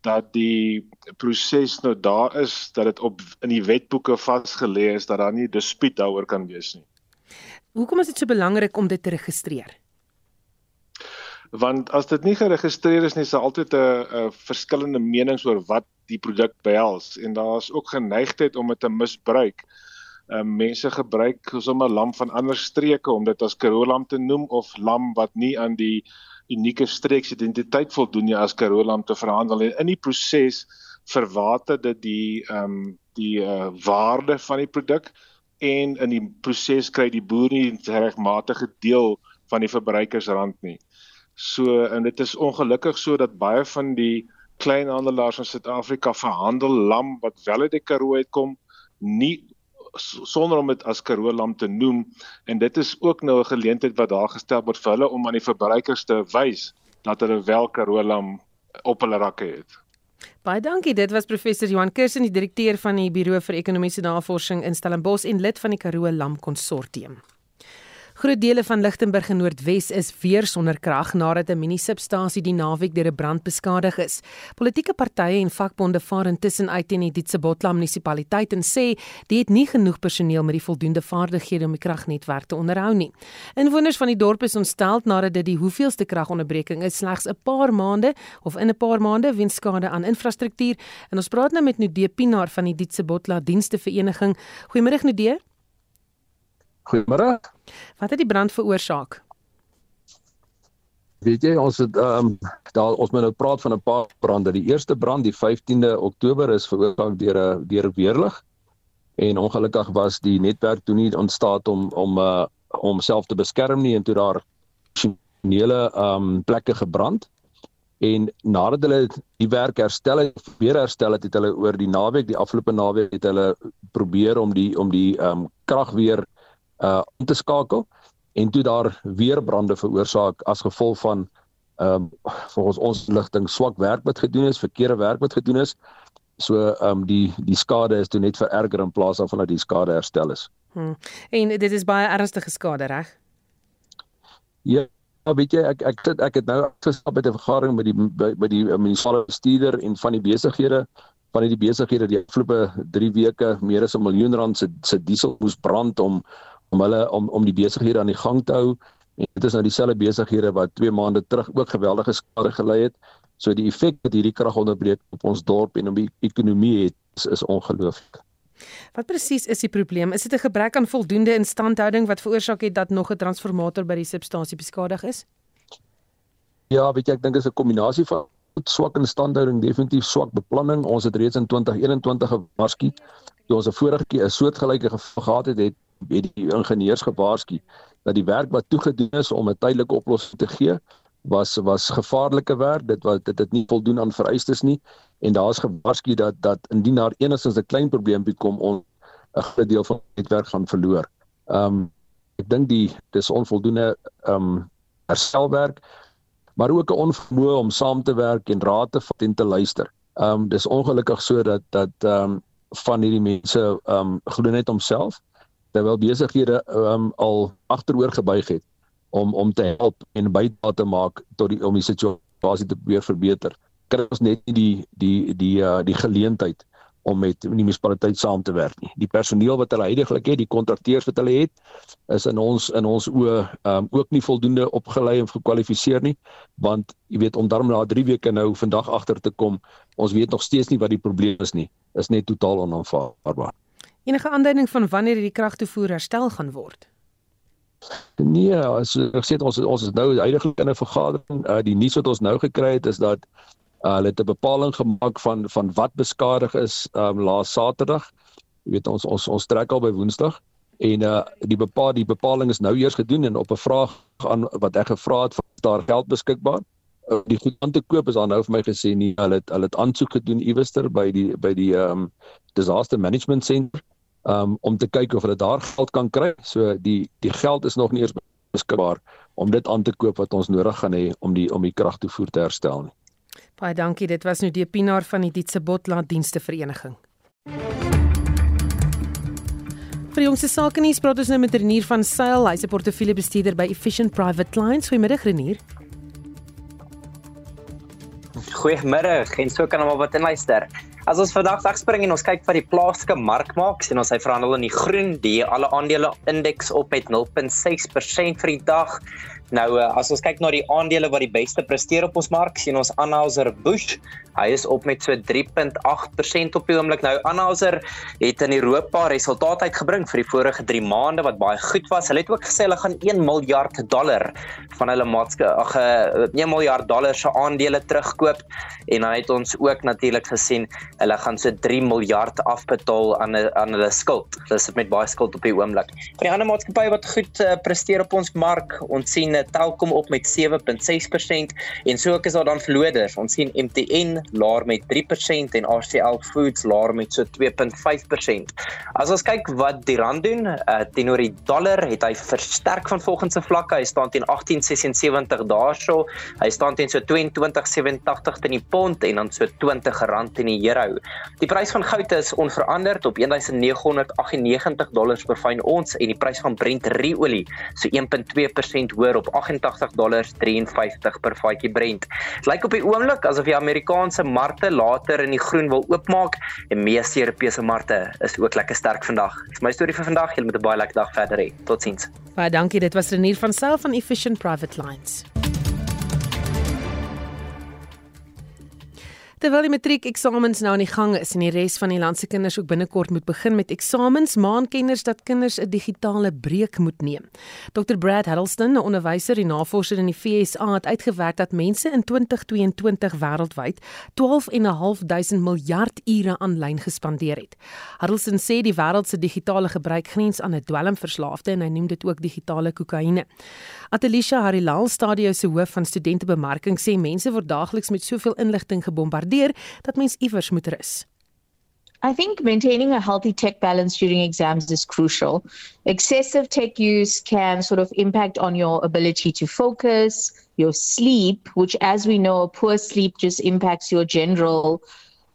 dat die proses nou daar is dat dit op in die wetboeke vasgelê is dat daar nie dispuut daaroor kan wees nie. Hoekom is dit so belangrik om dit te registreer? Want as dit nie geregistreer is nie, daar altyd 'n 'n verskillende menings oor wat die produk behels en daar's ook geneigtheid om dit te misbruik. Uh, mense gebruik sommer lam van ander streke om dit as Karoo lam te noem of lam wat nie aan die unieke streeksidentiteit voldoen nie as Karoo lam te verhandel en in die proses verwater dit die ehm um, die uh, waarde van die produk en in die proses kry die boer nie regmatige deel van die verbruikersrand nie. So en dit is ongelukkig so dat baie van die kleinhandelaars in Suid-Afrika verhandel lam wat wel uit die Karoo uitkom nie sonder om dit as Karoo lam te noem en dit is ook nou 'n geleentheid wat daar gestel word vir hulle om aan die verbruikers te wys dat hulle wel Karoo lam op hulle rakke het. Baie dankie. Dit was professor Johan Kersen, die direkteur van die Buro vir Ekonomiese Navorsing in Stellenbosch en lid van die Karoo Lam Konsortium. Groot dele van Lichtenburg en Noordwes is weer sonder krag nadat 'n mini-substasie die naweek deur 'n brand beskadig is. Politieke partye en vakbonde vaar intussen uit teen die Ditsebotla munisipaliteit en sê die het nie genoeg personeel met die voldoende vaardighede om die kragnetwerk te onderhou nie. Inwoners van die dorp is ontstel nadat dit die hoeveelste kragonderbreking is slegs 'n paar maande of in 'n paar maande weens skade aan infrastruktuur. En ons praat nou met Nudee Pinaar van die Ditsebotla Dienste Vereniging. Goeiemôre Nudee. Goeiemôre. Wat het die brand veroorsaak? Weet jy ons het ehm um, daar ons moet nou praat van 'n paar brande. Die eerste brand die 15de Oktober is veroorsaak deur 'n deur weerlig. En ongelukkig was die netwerk toe nie ontstaat om om uh om homself te beskerm nie en toe daar funksionele ehm um, plekke gebrand. En nadat hulle die werk herstel het, weer herstel het, het hulle oor die naweek, die afgelope naweek het hulle probeer om die om die ehm um, krag weer uh om te skakel en toe daar weer brande veroorsaak as gevolg van ehm um, volgens ons ligting swak werk wat gedoen is, verkeerde werk wat gedoen is. So ehm um, die die skade is toe net vererger in plaas daarvan dat die skade herstel is. Hmm. En dit is baie ernstige skade, reg? Ja, weet jy ek ek sit ek het nou gestap by 'n vergadering met die by, by die munisipale bestuurder en van die besighede van die besighede die afgelope 3 weke meer as 'n miljoen rand se se diesel moes brand om om hulle om om die besighede aan die gang te hou en dit is nou dieselfde besighede wat 2 maande terug ook geweldige skade gelei het. So die effek wat hierdie kragonderbreking op ons dorp en op die ekonomie het is, is ongelooflik. Wat presies is die probleem? Is dit 'n gebrek aan voldoende instandhouding wat veroorsaak het dat nog 'n transformator by die substasie beskadig is? Ja, weet jy, ek dink dit is 'n kombinasie van swak instandhouding, definitief swak beplanning. Ons het reeds in 2021 gewaarsku toe ons 'n vorige keer 'n soortgelyke gehad het, het het die ingenieurs gewaarsku dat die werk wat toegedoen is om 'n tydelike oplossing te gee was was gevaarlike werk dit was dit het nie voldoen aan vereistes nie en daar's gewaarsku dat dat indien daar enigstens 'n klein probleempie kom on 'n groot deel van die netwerk gaan verloor. Ehm um, ek dink die dis onvoldoende ehm um, herstelwerk maar ook 'n onvermoë om saam te werk en raad te vat en te luister. Ehm um, dis ongelukkig so dat dat ehm um, van hierdie mense ehm um, glo net homself terwyl besighede um, al agteroor gebuig het om om te help en bydra te maak tot die om die situasie te probeer verbeter. Kry ons net nie die die die uh, die geleentheid om met die munisipaliteit saam te werk nie. Die personeel wat hulle heidaglik het, die kontrakteurs wat hulle het, is in ons in ons oë um, ook nie voldoende opgelei en gekwalifiseer nie, want jy weet om daarom na 3 weke nou vandag agter te kom, ons weet nog steeds nie wat die probleem is nie. Is net totaal onaanvaarbaar. Enige aanduiding van wanneer hierdie kragtoevoer herstel gaan word? Nee, as ek sê ons ons is nou uiteindelik in 'n vergadering. Uh, die nuus wat ons nou gekry het is dat uh, hulle 'n bepaling gemaak van van wat beskadig is um, laas Saterdag. Jy weet ons ons ons trek al by Woensdag en uh, die bepaal die bepaling is nou eers gedoen en op 'n vraag aan wat ek gevra het, is daar geld beskikbaar? Uh, die goed aan te koop is dan nou vir my gesê nie. Hulle het hulle het aansoek gedoen iewester by die by die ehm um, disaster management center um, om te kyk of hulle daar geld kan kry. So die die geld is nog nie eers beskikbaar om dit aan te koop wat ons nodig gaan hê om die om die kragtoevoer te herstel nie. Baie dankie. Dit was nou die Pinaar van die Dietse Botland Dienste Vereniging. Vir die jongste sake nuus praat ons nou met Renier van Sail, hy's 'n portefeuljebestuurder by Efficient Private Clients. Goeiemiddag Renier. Goeiemôre, en so kan almal wat inluister. As ons vandag wegspring en ons kyk wat die plaaslike mark maak, sien ons hy verhandel in die groen, die alle aandele indeks op met 0.6% vir die dag. Nou eh, as ons kyk na die aandele wat die beste presteer op ons mark, sien ons Anheuser Busch. Hy is op met so 3.8% op die oomblik. Nou Anheuser het in Europa resultate uitgebring vir die vorige 3 maande wat baie goed was. Hulle het ook gesê hulle gaan 1 miljard dollar van hulle maatskappy ag 1 miljard dollar se aandele terugkoop en dan het ons ook natuurlik gesien hulle gaan so 3 miljard afbetaal aan aan hulle skuld. Hulle sit met baie skuld op die oomblik. Van die ander maatskappye wat goed uh, presteer op ons mark, ons sien Telkom op met 7.6% en so ook is daar dan verloders. Ons sien MTN laer met 3% en RCL Foods laer met so 2.5%. As ons kyk wat die rand doen, uh, teenoor die dollar het hy versterk van volgens se vlakke. Hy staan teen 18.76 daarso. Hy staan teen so 22.87 teen die pond en dan so R20 teen die euro. Die prys van goud is onveranderd op 1998 dollars per fyn ons en die prys van Brent ruolie so 1.2% hoër op 88 dollars 53 per vatjie Brent. Dit lyk op die oomblik asof die Amerikaanse markte later in die groen wil oopmaak en meeste Europese markte is ook lekker sterk vandag. Dis my storie vir vandag. Julle moet 'n baie lekker dag verder hê. Totsiens. Baie dankie. Dit was Renier van Self van Efficient Private Lines. Terwyl die matriekeksamens nou aan die gang is en die res van die land se kinders ook binnekort moet begin met eksamens, maan kenners dat kinders 'n digitale breek moet neem. Dr Brad Huddleston, 'n onderwyser en navorser in die FSA, het uitgewerk dat mense in 2022 wêreldwyd 12.500 miljard ure aanlyn gespandeer het. Huddleston sê die wêreld se digitale gebruik grens aan 'n dwelmverslaafde en hy noem dit ook digitale kokaine. Atelisha Harilal, stadio se hoof van studentebemarking, sê mense word daagliks met soveel inligting gebombardeer dat mens iewers moet rus. I think maintaining a healthy tech balance during exams is crucial. Excessive tech use can sort of impact on your ability to focus, your sleep, which, as we know, poor sleep just impacts your general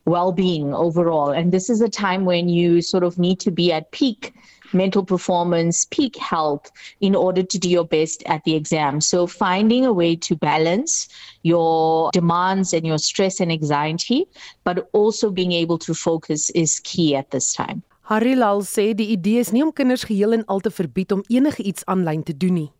well being overall. And this is a time when you sort of need to be at peak mental performance, peak health in order to do your best at the exam. So finding a way to balance your demands and your stress and anxiety, but also being able to focus is key at this time. Harilal sê die idee is nie om kinders geheel en al te verbied om enige iets aanlyn te doen nie.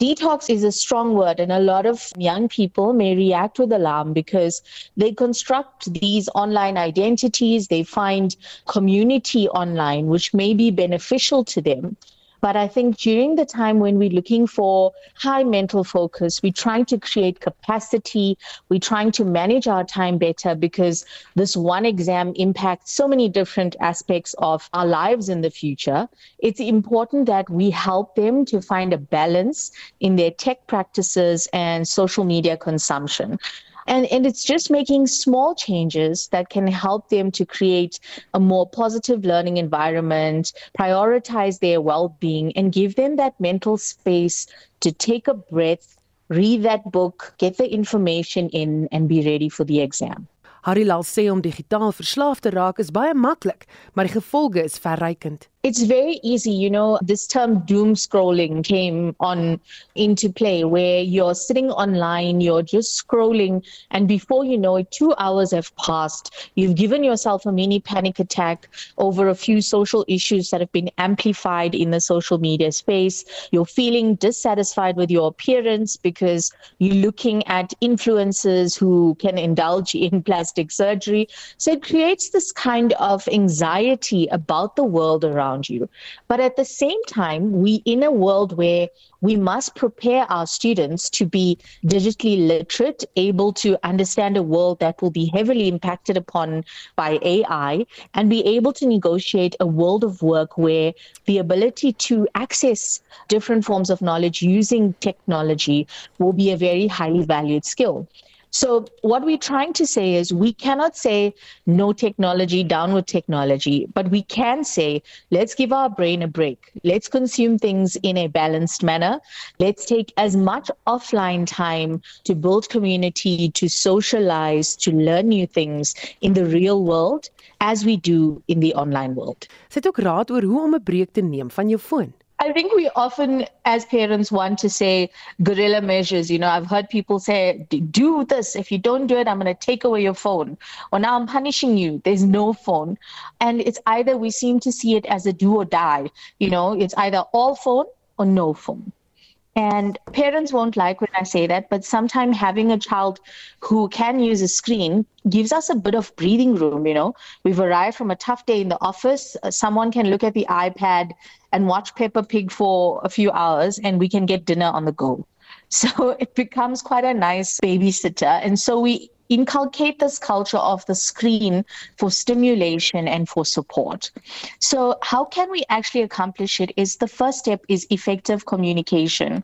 Detox is a strong word, and a lot of young people may react with alarm because they construct these online identities. They find community online, which may be beneficial to them. But I think during the time when we're looking for high mental focus, we're trying to create capacity, we're trying to manage our time better because this one exam impacts so many different aspects of our lives in the future. It's important that we help them to find a balance in their tech practices and social media consumption. And, and it's just making small changes that can help them to create a more positive learning environment, prioritize their well being, and give them that mental space to take a breath, read that book, get the information in, and be ready for the exam. Harilal sê om digitaal verslaaf te raak is baie maklik, maar die gevolge is verrykend. It's very easy you know this term doom scrolling came on into play where you're sitting online you're just scrolling and before you know it 2 hours have passed. You've given yourself a mini panic attack over a few social issues that have been amplified in the social media space. You're feeling dissatisfied with your appearance because you're looking at influencers who can indulge in plastic surgery. So it creates this kind of anxiety about the world around around you. But at the same time, we in a world where we must prepare our students to be digitally literate, able to understand a world that will be heavily impacted upon by AI, and be able to negotiate a world of work where the ability to access different forms of knowledge using technology will be a very highly valued skill. So, what we're trying to say is we cannot say no technology, down with technology, but we can say let's give our brain a break. Let's consume things in a balanced manner. Let's take as much offline time to build community, to socialize, to learn new things in the real world as we do in the online world. Het ook raad oor hoe om 'n breek te neem van jou foon. I think we often, as parents, want to say guerrilla measures. You know, I've heard people say, do this. If you don't do it, I'm going to take away your phone. Or now I'm punishing you. There's no phone. And it's either we seem to see it as a do or die. You know, it's either all phone or no phone. And parents won't like when I say that, but sometimes having a child who can use a screen gives us a bit of breathing room. You know, we've arrived from a tough day in the office. Uh, someone can look at the iPad and watch Peppa Pig for a few hours, and we can get dinner on the go. So it becomes quite a nice babysitter. And so we inculcate this culture of the screen for stimulation and for support. So how can we actually accomplish it is the first step is effective communication.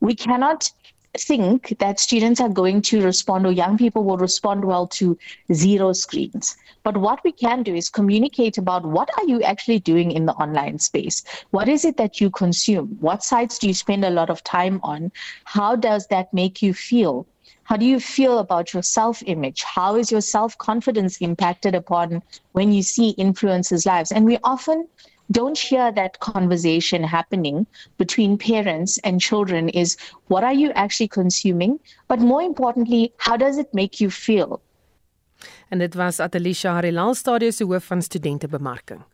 We cannot think that students are going to respond or young people will respond well to zero screens. But what we can do is communicate about what are you actually doing in the online space? What is it that you consume? What sites do you spend a lot of time on? How does that make you feel? How do you feel about your self image? How is your self confidence impacted upon when you see influencers' lives? And we often don't hear that conversation happening between parents and children is what are you actually consuming? But more importantly, how does it make you feel? En dit was Atelisha Harilal Stadium se hoof van studentebemarking.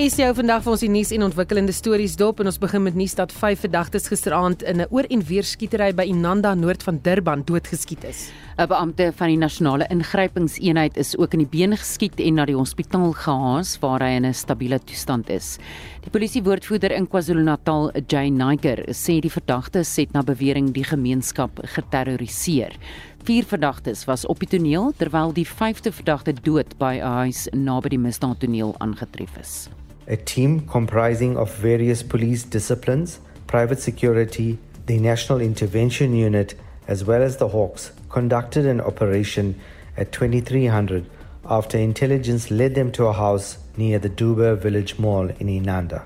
Is jou vandag vir ons die nuus en ontwikkelende stories dop en ons begin met nuus dat vyf verdagtes gisteraand in 'n oor en weer skietery by Inanda noord van Durban doodgeskiet is. 'n Beampte van die nasionale ingrypingseenheid is ook in die been geskiet en na die hospitaal gehaas waar hy in 'n stabiele toestand is. Die polisiewoordvoerder in KwaZulu-Natal, Jay Niger, sê die verdagtes het na bewering die gemeenskap geterroriseer. Vier verdagtes was op die toneel terwyl die vyfde verdagte dood by 'n huis naby die misdaadtoneel aangetref is. a team comprising of various police disciplines, private security, the National Intervention Unit, as well as the Hawks, conducted an operation at 2300 after intelligence led them to a house near the Duba Village Mall in Inanda.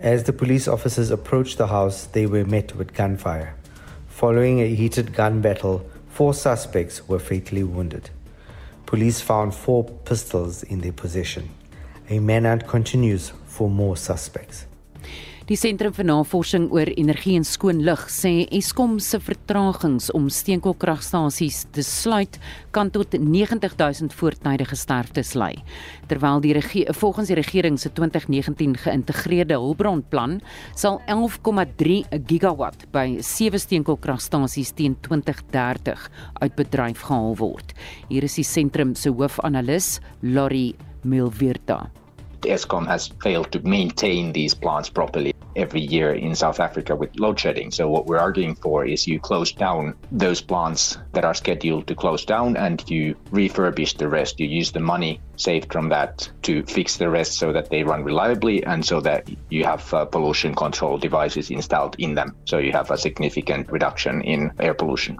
As the police officers approached the house, they were met with gunfire. Following a heated gun battle, four suspects were fatally wounded. Police found four pistols in their possession. A manhunt continues for more suspects. Die sentrum vir navorsing oor energie en skoon lug sê Eskom se vertragings om steenkoolkragstasies te sluit kan tot 90000 voortydige sterftes lei. Terwyl die regering volgens die regering se 2019 geïntegreerde hulpbronplan sal 11,3 gigawatt by sewe steenkoolkragstasies teen 2030 uit bedryf gehaal word. Hier is die sentrum se hoofanalis, Laurie Milverta. ESCOM has failed to maintain these plants properly every year in South Africa with load shedding. So what we're arguing for is you close down those plants that are scheduled to close down and you refurbish the rest. You use the money saved from that to fix the rest so that they run reliably and so that you have uh, pollution control devices installed in them. So you have a significant reduction in air pollution.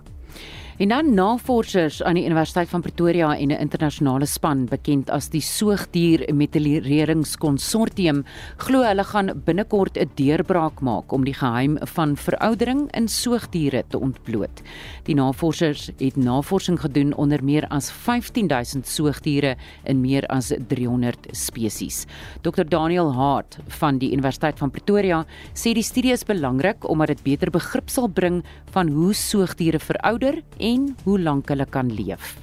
En dan navorsers aan die Universiteit van Pretoria en 'n internasionale span bekend as die Soogdier Metalleringskonsortium glo hulle gaan binnekort 'n deurbraak maak om die geheim van veroudering in soogdiere te ontbloot. Die navorsers het navorsing gedoen onder meer as 15000 soogdiere in meer as 300 spesies. Dr Daniel Hart van die Universiteit van Pretoria sê die studie is belangrik omdat dit beter begrip sal bring van hoe soogdiere verouder en hoe lank hulle kan leef.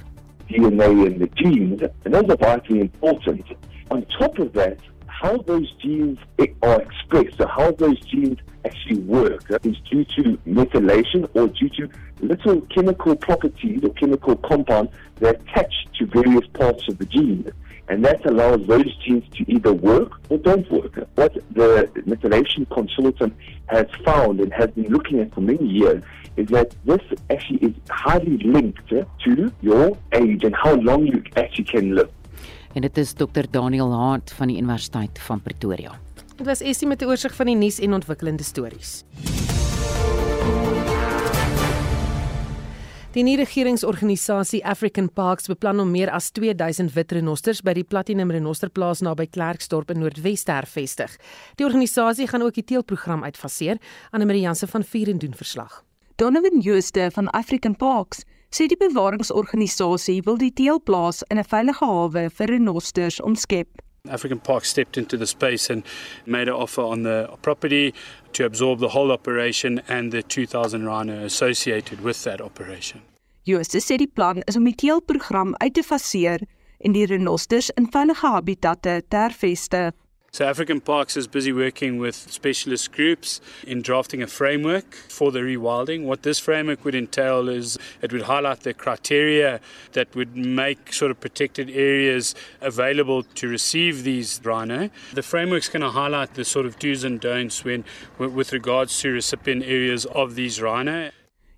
DNA in the genes, and those are vitally important. On top of that, how those genes are expressed, so how those genes actually work, is due to methylation or due to little chemical properties or chemical compounds that attach to various parts of the gene. And that allows those genes to either work or don't work. What the methylation consultant has found and has been looking at for many years is that this actually is highly linked to your age and how long you actually can live. En dit is Dr Daniel Hart van die Universiteit van Pretoria. Dit was Essie met 'n oorsig van die nuus en ontwikkelende stories. Die nie-regeringsorganisasie African Parks beplan om meer as 2000 wit renosters by die Platinum Renosterplaas naby Klerksdorp in Noordwes te hervestig. Die organisasie gaan ook die teelprogram uitfaseer. Anne Marie Jansen van Vieren doen verslag. Donovan Jooste van African Parks sê die bewaringsorganisasie wil die teelplaas in 'n veilige hawe vir renosters omskep. African Park stepped into the space and made an offer on the property to absorb the whole operation and the 2000 rhino associated with that operation. Jooste sê die plan is om die teelprogram uit te faseer en die renosters in veilige habitatte te hervestig. So African Parks is busy working with specialist groups in drafting a framework for the rewilding. What this framework would entail is it would highlight the criteria that would make sort of protected areas available to receive these rhino. The framework's going to highlight the sort of do's and don'ts when with regards to recipient areas of these rhino.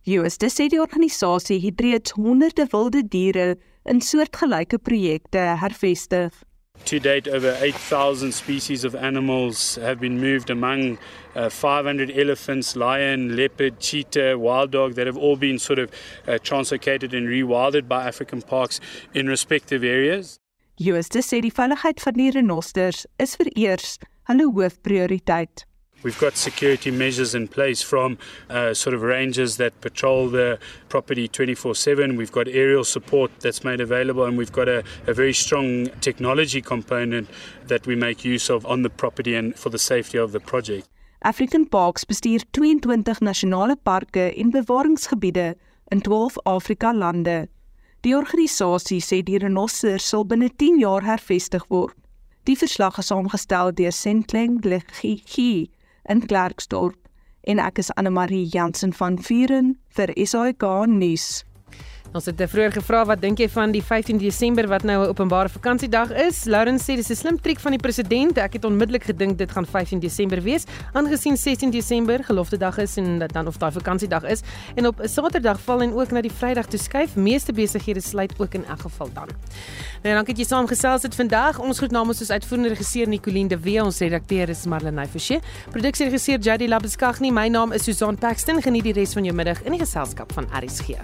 Jooste sê die organisasie het reeds honderde wilde diere in soortgelyke projekte hervestig. To date, over 8,000 species of animals have been moved among uh, 500 elephants, lion, leopard, cheetah, wild dog that have all been sort of uh, translocated and rewilded by African parks in respective areas. Jooste sê die veiligheid van die renosters is vereers hulle hoofprioriteit. We've got security measures in place from uh, sort of rangers that patrol the property 24 7. We've got aerial support that's made available, and we've got a, a very strong technology component that we make use of on the property and for the safety of the project. African Parks bestuur 22 nasionale parke en bewaringsgebiede in 12 Afrika lande. Die organisasie sê die renosters sal binne 10 jaar hervestig word. Die verslag is saamgestel deur Sentleng Legigie in Klerksdorp en ek is Anne Marie Jansen van Vuren vir SAK nuus. Ons het vroeër gevra wat dink jy van die 15 Desember wat nou 'n openbare vakansiedag is? Lauren sê dis 'n slim triek van die president. Ek het onmiddellik gedink dit gaan 15 Desember wees, aangesien 16 Desember gelofte dag is en dat dan of daai vakansiedag is en op 'n Saterdag val en ook na die Vrydag toe skuif. Meeste besighede sluit ook in elk geval dan. Nou dankie dat jy saamgesels het vandag. Ons groet namens ons uitvoerende regisseur Nicoline de Wee, ons redakteur is Marlenae Forsie, produksieregisseur Jady Labeskagni. My naam is Susan Paxton. Geniet die res van jou middag in die geselskap van RSG.